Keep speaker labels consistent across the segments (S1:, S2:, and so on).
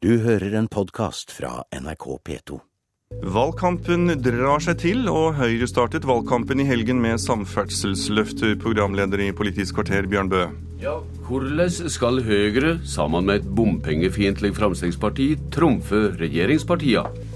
S1: Du hører en podkast fra NRK P2.
S2: Valgkampen drar seg til, og Høyre startet valgkampen i helgen med samferdselsløft. Programleder i Politisk kvarter, Bjørn Bø.
S3: Ja, Hvordan skal Høyre, sammen med et bompengefiendtlig Fremskrittsparti, trumfe regjeringspartiene?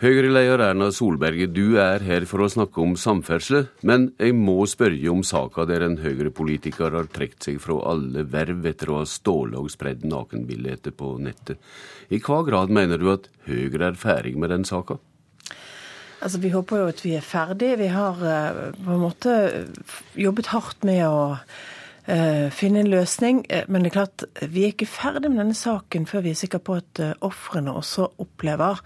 S3: Høyre-leder Erna Solberg, du er her for å snakke om samferdsel, men jeg må spørre om saka der en Høyre-politiker har trukket seg fra alle verv etter å ha stålet og spredd nakenbilder på nettet. I hva grad mener du at Høyre er ferdig med den saka?
S4: Altså, Vi håper jo at vi er ferdig. Vi har eh, på en måte jobbet hardt med å finne en løsning. Men det er klart, vi er ikke ferdig med denne saken før vi er sikre på at uh, ofrene også opplever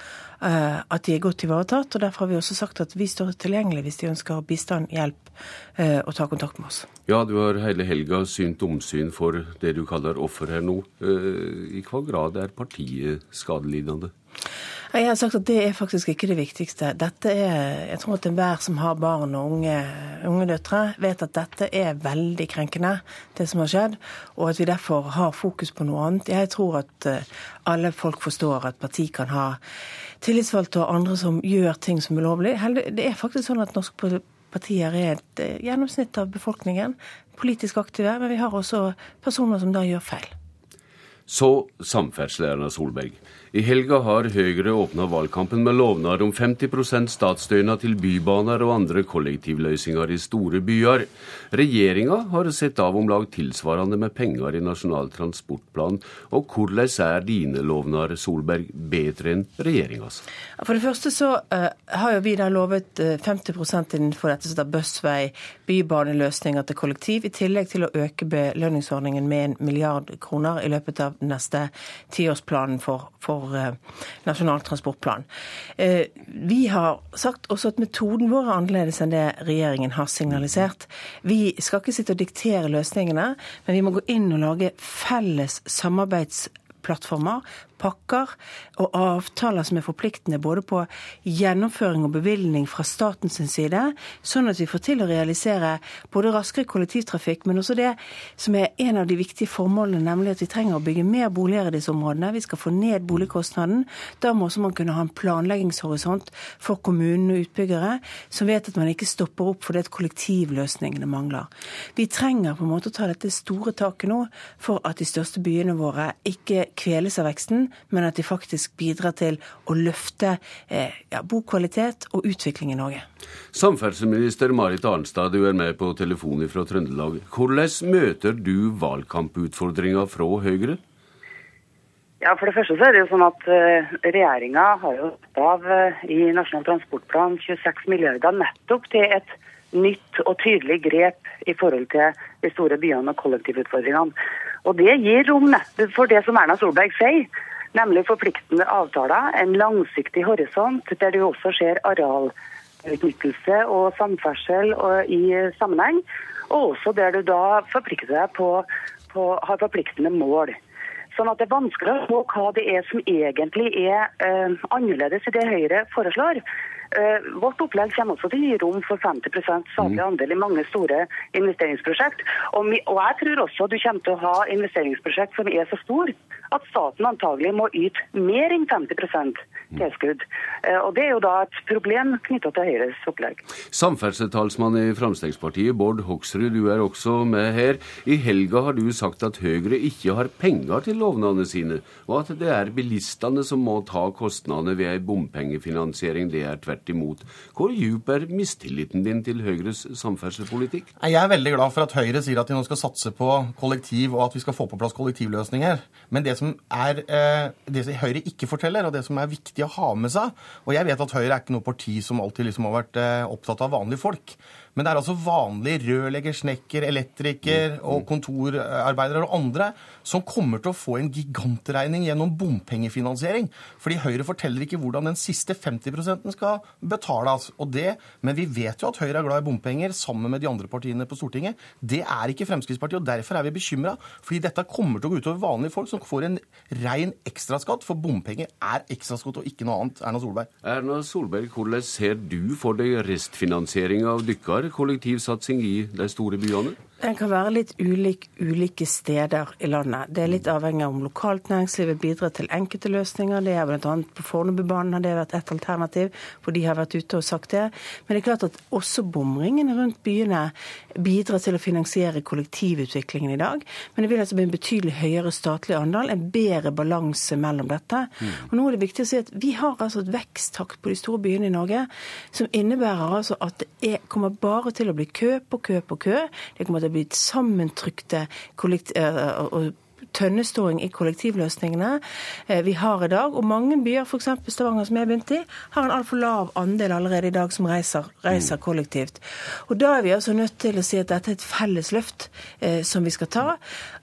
S4: at de er godt ivaretatt. og Derfor har vi også sagt at vi står tilgjengelig hvis de ønsker bistand, hjelp og ta kontakt med oss.
S3: Ja, du har hele helga synt omsyn for det du kaller offer her nå. I hva grad er partiet skadelidende?
S4: Jeg har sagt at det er faktisk ikke det viktigste. Dette er, Jeg tror at enhver som har barn og unge, unge døtre, vet at dette er veldig krenkende, det som har skjedd, og at vi derfor har fokus på noe annet. Jeg tror at alle folk forstår at parti kan ha tillitsvalgte og andre som gjør ting som er lovlig. Det er faktisk sånn at norske partier er et gjennomsnitt av befolkningen, politisk aktive, men vi har også personer som da gjør feil.
S3: Så samferdsel, Solberg. I helga har Høyre åpna valgkampen med lovnad om 50% statsstønad til bybaner og andre kollektivløsninger i store byer. Regjeringa har sett av om lag tilsvarende med penger i Nasjonal transportplan. Og hvordan er dine lovnader, Solberg, bedre enn regjeringas?
S4: For det første så uh, har jo vi da lovet uh, 50 innenfor dette som heter bussvei, bybaneløsninger til kollektiv, i tillegg til å øke belønningsordningen med en milliard kroner i løpet av neste tiårsplanen for, for Eh, Nasjonal transportplan. Eh, vi har sagt også at metoden vår er annerledes enn det regjeringen har signalisert. Vi skal ikke sitte og diktere løsningene, men vi må gå inn og lage felles samarbeidsplattformer pakker og avtaler som er forpliktende både på gjennomføring og bevilgning fra statens side, sånn at vi får til å realisere både raskere kollektivtrafikk, men også det som er en av de viktige formålene, nemlig at vi trenger å bygge mer boliger i disse områdene. Vi skal få ned boligkostnaden. Da må også man kunne ha en planleggingshorisont for kommunene og utbyggere, som vet at man ikke stopper opp fordi kollektivløsningene mangler. Vi trenger på en måte å ta dette store taket nå for at de største byene våre ikke kveles av veksten, men at de faktisk bidrar til å løfte eh, ja, bokvalitet og utvikling i Norge.
S3: Samferdselsminister Marit Arnstad, du er med på telefon fra Trøndelag. Hvordan møter du valgkamputfordringa fra Høyre?
S5: Ja, For det første så er det jo sånn at uh, regjeringa har jo av uh, i Nasjonal transportplan 26 milliarder nettopp til et nytt og tydelig grep i forhold til de store byene og kollektivutfordringene. Og det gir rom nettopp for det som Erna Solberg sier, nemlig forpliktende avtaler, en langsiktig horisont, der du også ser arealutnyttelse og samferdsel i sammenheng, og også der du da forplikter deg på, på, har forpliktende mål. Sånn at Det er vanskelig å se hva det er som egentlig er eh, annerledes i det Høyre foreslår. Uh, vårt opplegg kommer også til å gi rom for 50 statlig mm. andel i mange store investeringsprosjekt. Og, og, jeg tror også du kommer til å ha investeringsprosjekt som er så store at staten antagelig må yte mer enn 50 tilskudd. Uh, og Det er jo da et problem knytta til Høyres opplegg.
S3: Samferdselstalsmann i Fremskrittspartiet, Bård Hoksrud, du er også med her. I helga har du sagt at Høyre ikke har penger til lovnadene sine, og at det er bilistene som må ta kostnadene ved ei bompengefinansiering. Det er tvert imot. Hvor djup er mistilliten din til Høyres samferdselspolitikk?
S6: Jeg er veldig glad for at Høyre sier at de nå skal satse på kollektiv, og at vi skal få på plass kollektivløsninger. Men det som, er, eh, det som Høyre ikke forteller, og det som er viktig å ha med seg Og jeg vet at Høyre er ikke noe parti som alltid liksom har vært eh, opptatt av vanlige folk. Men det er altså vanlige rørlegger, snekker, elektriker og kontorarbeidere og andre som kommer til å få en gigantregning gjennom bompengefinansiering. Fordi Høyre forteller ikke hvordan den siste 50% skal betales. Og det, men vi vet jo at Høyre er glad i bompenger, sammen med de andre partiene på Stortinget. Det er ikke Fremskrittspartiet, og derfor er vi bekymra. Fordi dette kommer til å gå utover vanlige folk som får en rein ekstraskatt. For bompenger er ekstraskatt og ikke noe annet. Erna Solberg.
S3: Erna Solberg, hvordan ser du for deg restfinansiering av dykkar sterkere kollektivsatsing i de store byene?
S4: Den kan være litt ulik ulike steder i landet. Det er litt avhengig av om lokalt næringslivet bidrar til enkelte løsninger. Det er bl.a. på Fornebubanen har det vært et alternativ, for de har vært ute og sagt det. Men det er klart at også bomringene rundt byene bidrar til å finansiere kollektivutviklingen i dag. Men det vil altså bli en betydelig høyere statlig andel, en bedre balanse mellom dette. Mm. Og nå er det viktig å si at Vi har altså et veksttakt på de store byene i Norge som innebærer altså at det er, kommer bare til å bli kø på kø på kø. Det kommer til blitt sammentrykte og tønneståing i kollektivløsningene eh, vi har i dag. Og mange byer, f.eks. Stavanger, som jeg begynte i, har en altfor lav andel allerede i dag som reiser, reiser, kollektivt. Og Da er vi altså nødt til å si at dette er et felles løft eh, som vi skal ta.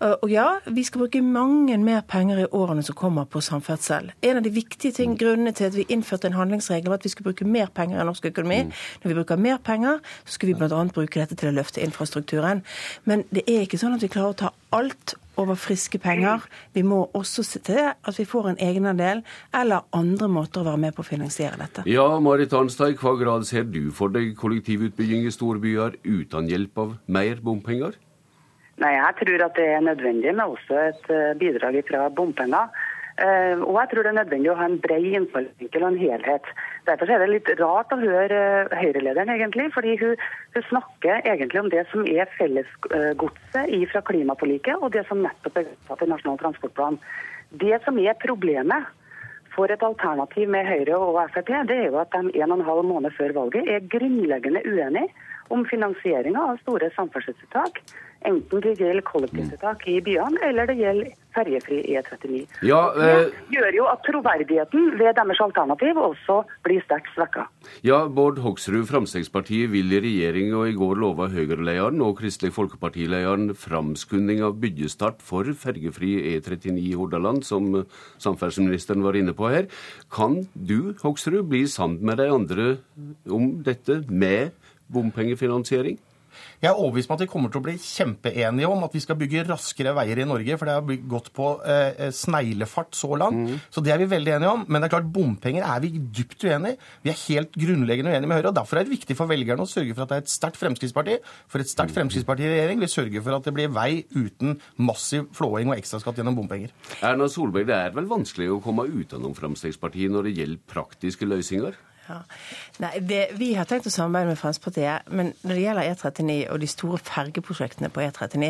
S4: Og ja, vi skal bruke mange mer penger i årene som kommer på samferdsel. En av de viktige ting, grunnene til at vi innførte en handlingsregel, var at vi skulle bruke mer penger i norsk økonomi. Når vi bruker mer penger, så skal vi bl.a. bruke dette til å løfte infrastrukturen. Men det er ikke sånn at vi klarer å ta alt over friske penger. Vi må også se til at vi får en egenandel eller andre måter å være med på å finansiere dette.
S3: Ja, Marit Arnstad, i hva grad ser du for deg kollektivutbygging i storbyer uten hjelp av mer bompenger?
S5: Nei, Jeg tror at det er nødvendig med også et eh, bidrag fra bompenger. Eh, og jeg tror det er nødvendig å ha en bred innfallsvinkel og en helhet. Derfor er det litt rart å høre eh, Høyre-lederen, egentlig. fordi hun, hun, snakker egentlig om det som er fellesgodset fra klimaforliket, og det som nettopp er vedtatt i Nasjonal transportplan. Det som er problemet for et alternativ med Høyre og Frp, det er jo at de en og en halv måned før valget er grunnleggende uenige om finansieringa av store samferdselstiltak. Enten det gjelder kollektivtiltak i byene, eller det gjelder ferjefri E39.
S3: Ja,
S5: eh, det gjør jo at troverdigheten ved deres alternativ også blir sterkt svekka.
S3: Ja, Bård Hoksrud, Frp vil i regjering, og i går lova Høyre-lederen og Kristelig Folkeparti-lederen framskunding av byggestart for ferjefri E39 i Hordaland, som samferdselsministeren var inne på her. Kan du, Hoksrud, bli sammen med de andre om dette med bompengefinansiering?
S6: Jeg er overbevist om at vi kommer til å bli kjempeenige om at vi skal bygge raskere veier i Norge, for det har gått på eh, eh, sneglefart så langt. Mm. Så det er vi veldig enige om. Men det er klart, bompenger er vi dypt uenig i. Vi er helt grunnleggende uenige med Høyre. og Derfor er det viktig for velgerne å sørge for at det er et sterkt Fremskrittsparti. For et sterkt Fremskrittsparti i regjering vil sørge for at det blir vei uten massiv flåing og ekstraskatt gjennom bompenger.
S3: Erna Solberg, det er vel vanskelig å komme utenom Fremskrittspartiet når det gjelder praktiske løsninger?
S4: Ja. Nei, det, Vi har tenkt å samarbeide med Fremskrittspartiet, men når det gjelder E39 og de store fergeprosjektene på E39,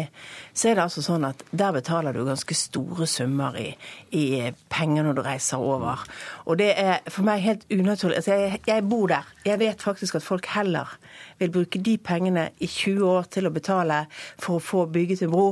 S4: så er det altså sånn at der betaler du ganske store summer i, i penger når du reiser over. Og det er for meg helt unaturlig. Altså, jeg, jeg bor der. Jeg vet faktisk at folk heller vil bruke de pengene i 20 år til å betale for å få bygget en bro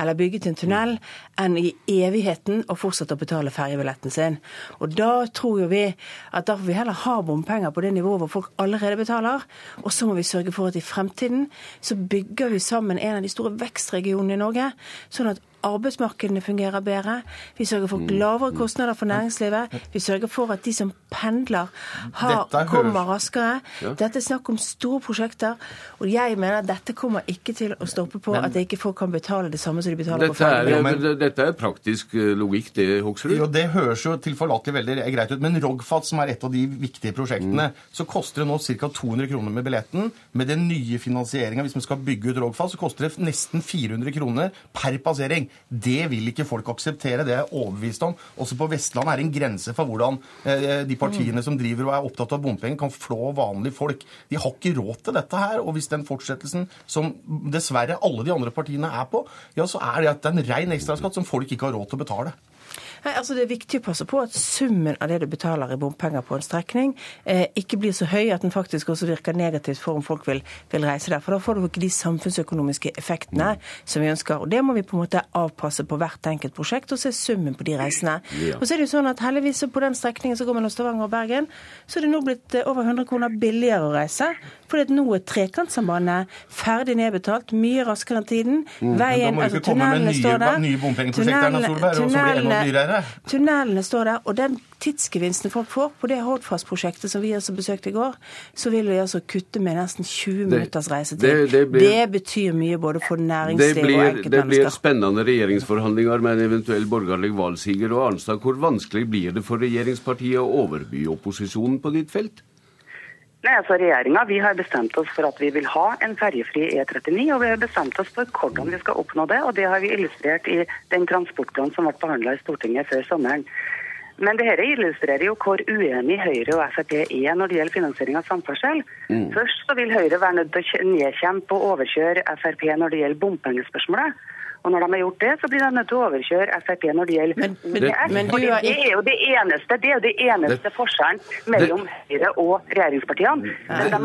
S4: eller bygget en tunnel, enn i evigheten å fortsette å betale ferjebilletten sin. Og da tror jo vi at da får vi heller ha bompenger på det nivået hvor folk allerede betaler, og så må vi sørge for at i fremtiden så bygger vi sammen en av de store vekstregionene i Norge, sånn at arbeidsmarkedene fungerer bedre. Vi sørger for mm. lavere kostnader for næringslivet. Vi sørger for at de som pendler, har, kommer raskere. Dette er snakk om store prosjekter. Og jeg mener at dette kommer ikke til å stoppe på at ikke folk kan betale det samme som de betaler
S3: dette på ferge. Dette er praktisk eh, logikk, det, Hoksrud?
S6: Jo, det høres jo tilforlatelig veldig greit ut. Men Rogfast, som er et av de viktige prosjektene, mm. så koster det nå ca. 200 kroner med billetten. Med den nye finansieringa, hvis man skal bygge ut Rogfast, så koster det nesten 400 kroner per passering. Det vil ikke folk akseptere, det er jeg overbevist om. Også på Vestlandet er det en grense for hvordan eh, de partiene som driver og er opptatt av bompenger, kan flå vanlige folk. De har ikke råd til dette her. Og hvis den fortsettelsen som dessverre alle de andre partiene er på, ja, så er det at det er en rein ekstraskatt som folk ikke har råd til å betale.
S4: Nei, altså Det er viktig å passe på at summen av det du betaler i bompenger på en strekning, eh, ikke blir så høy at den faktisk også virker negativt for om folk vil, vil, reise der. For da får du ikke de samfunnsøkonomiske effektene som vi ønsker. Og Det må vi på en måte avpasse på hvert enkelt prosjekt og se summen på de reisene. Ja. Og så er det jo sånn at heldigvis på den strekningen som går mellom Stavanger og Bergen, så er det nå blitt eh, over 100 kroner billigere å reise. Fordi at nå er Trekantsambandet ferdig nedbetalt, mye raskere enn tiden.
S6: Mm. Veien, altså tunnelene står der. Nye bompengeprosjekter, Erna Enda dyrere.
S4: Tunnelene står der, og den tidsgevinsten folk får på det Hordfast-prosjektet som vi altså besøkte i går, så vil vi altså kutte med nesten 20 minutters reisetid. Det, det, blir, det, betyr mye både for næringsliv blir, og enkeltmennesker.
S3: Det blir spennende regjeringsforhandlinger med en eventuell borgerlig valgsiger. Og Arnstad, hvor vanskelig blir det for regjeringspartiet å overby opposisjonen på ditt felt?
S5: Nei, altså Regjeringa har bestemt oss for at vi vil ha en ferjefri E39, og vi har bestemt oss for hvordan vi skal oppnå det. og Det har vi illustrert i den transportplanen som ble behandla i Stortinget før sommeren. Men det dette illustrerer jo hvor uenig Høyre og Frp er når det gjelder finansiering av samferdsel. Mm. Først så vil Høyre være nødt til å nedkjempe og overkjøre Frp når det gjelder bompengespørsmålet. Og når de har gjort det, så blir de nødt til å overkjøre Frp når det gjelder men, men, men, det, er jo det eneste, det er jo det eneste forskjellen mellom Høyre og regjeringspartiene.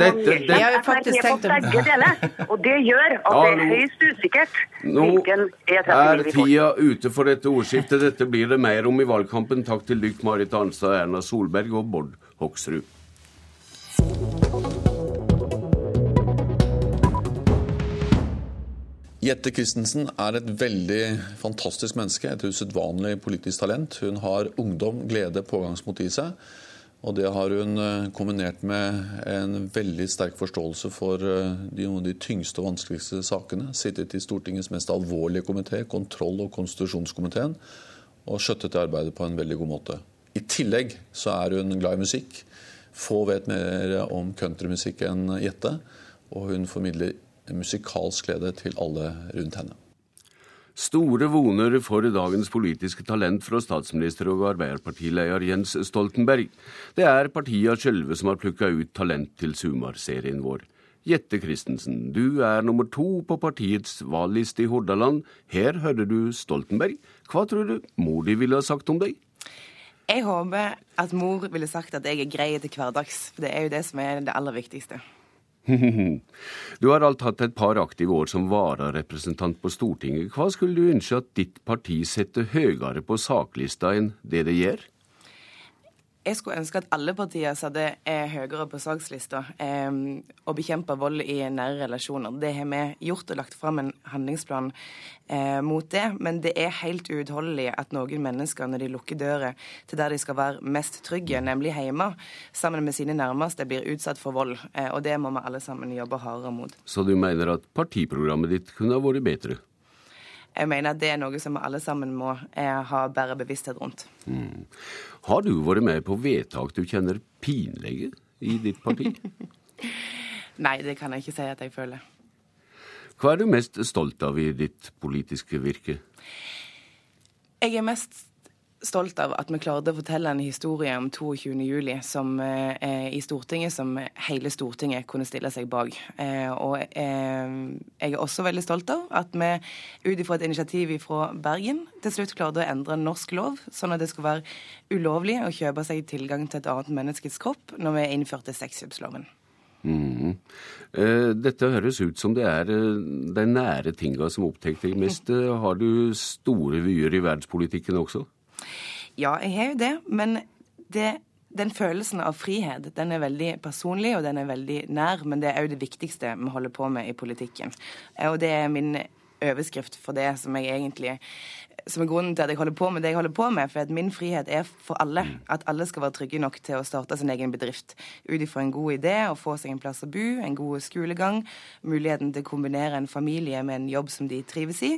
S5: Men de faktisk Frp på begge deler. Og det gjør at det er høyst usikkert hvilken
S3: E39 vi får. Er tida ute for dette ordskiftet? Dette blir det mer om i valgkampen. Takk til dykk Marit Arnstad, Erna Solberg og Bård Hoksrud.
S7: Jette Christensen er et veldig fantastisk menneske, et usedvanlig politisk talent. Hun har ungdom, glede, pågangsmot i seg. Og det har hun eh, kombinert med en veldig sterk forståelse for eh, noen av de tyngste og vanskeligste sakene. Sittet i Stortingets mest alvorlige komité, kontroll- og konstitusjonskomiteen, og skjøttet det arbeidet på en veldig god måte. I tillegg så er hun glad i musikk. Få vet mer om countrymusikk enn Jette, og hun formidler musikalsk glede til alle rundt henne.
S3: Store voner for dagens politiske talent fra statsminister og Arbeiderpartileder Jens Stoltenberg. Det er partia sjølve som har plukka ut talent til Sumar-serien vår. Jette Christensen, du er nummer to på partiets valgliste i Hordaland. Her hører du Stoltenberg. Hva tror du mor di ville ha sagt om deg?
S8: Jeg håper at mor ville sagt at jeg er grei til hverdags. For det er jo det som er det aller viktigste.
S3: Du har alt hatt et par aktive år som vararepresentant på Stortinget. Hva skulle du ønske at ditt parti setter høyere på saklista enn det det gjør?
S8: Jeg skulle ønske at alle partier satte høyere på sakslista eh, og bekjempe vold i nære relasjoner. Det har vi gjort og lagt fram en handlingsplan eh, mot det. Men det er helt uutholdelig at noen mennesker, når de lukker døra til der de skal være mest trygge, nemlig hjemme, sammen med sine nærmeste, blir utsatt for vold. Eh, og det må vi alle sammen jobbe hardere mot.
S3: Så du mener at partiprogrammet ditt kunne ha vært bedre?
S8: Jeg mener at det er noe som vi alle sammen må eh, ha bedre bevissthet rundt. Mm.
S3: Har du vært med på vedtak du kjenner pinlige i ditt parti?
S8: Nei, det kan jeg ikke si at jeg føler.
S3: Hva er du mest stolt av i ditt politiske virke?
S8: Jeg er mest stolt av at vi klarte å fortelle en historie om 22.07. Som, eh, i Stortinget som hele Stortinget kunne stille seg bak. Eh, og eh, jeg er også veldig stolt av at vi ut ifra et initiativ fra Bergen til slutt klarte å endre norsk lov, sånn at det skulle være ulovlig å kjøpe seg tilgang til et annet menneskets kropp når vi innførte sexkjøpsloven.
S3: Mm. Dette høres ut som det er eh, de nære tinga som opptar deg mest. Eh, har du store vyer i verdenspolitikken også?
S8: Ja, jeg har jo det. Men det, den følelsen av frihet den er veldig personlig og den er veldig nær, men det er òg det viktigste vi holder på med i politikken. Og det er min overskrift for det som jeg egentlig som er grunnen til at jeg holder på med det jeg holder på med. For at min frihet er for alle. At alle skal være trygge nok til å starte sin egen bedrift. Ut ifra en god idé, å få seg en plass å bo, en god skolegang, muligheten til å kombinere en familie med en jobb som de trives i,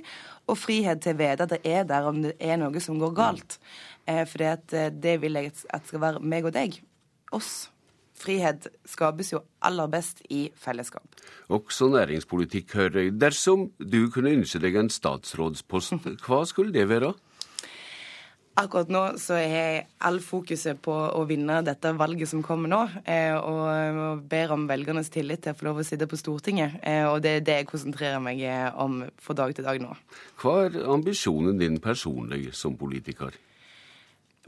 S8: og frihet til å vite at det er der om det er noe som går galt. Eh, for eh, det vil jeg at skal være meg og deg. Oss. Frihet skapes jo aller best i fellesskap.
S3: Også næringspolitikk hører jeg. Dersom du kunne ønske deg en statsrådspost, hva skulle det være?
S8: Akkurat nå så har all fokuset på å vinne dette valget som kommer nå, eh, og ber om velgernes tillit til å få lov å sitte på Stortinget. Og det er det jeg konsentrerer meg om fra dag til dag nå.
S3: Hva er ambisjonen din personlig som politiker?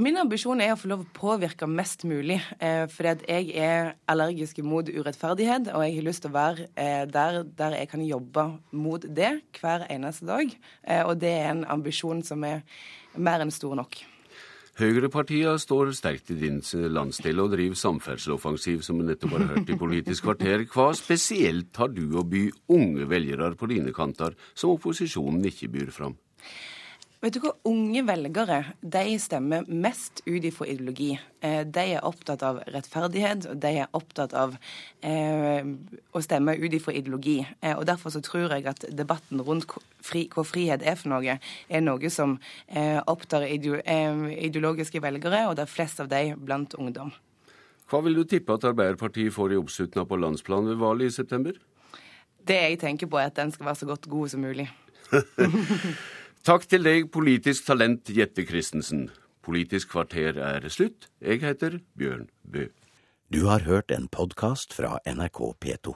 S8: Min ambisjon er å få lov å påvirke mest mulig. Eh, fordi at jeg er allergisk mot urettferdighet, og jeg har lyst til å være eh, der, der, jeg kan jobbe mot det hver eneste dag. Eh, og det er en ambisjon som er mer enn stor nok.
S3: Høyrepartiene står sterkt i din landsdel og driver samferdseloffensiv, som vi nettopp har hørt i Politisk kvarter. Hva spesielt har du å by unge velgere på dine kanter, som opposisjonen ikke byr fram?
S8: Vet du hva, Unge velgere de stemmer mest ut ifra ideologi. Eh, de er opptatt av rettferdighet, og de er opptatt av eh, å stemme ut ifra ideologi. Eh, og Derfor så tror jeg at debatten rundt fri, hva frihet er for noe, er noe som eh, opptar eh, ideologiske velgere, og det er flest av de blant ungdom.
S3: Hva vil du tippe at Arbeiderpartiet får i oppslutninga på landsplan ved valget i september?
S8: Det jeg tenker på, er at den skal være så godt god som mulig.
S3: Takk til deg, politisk talent Jette Christensen. Politisk kvarter er slutt. Jeg heter Bjørn Bø.
S1: Du har hørt en podkast fra NRK P2.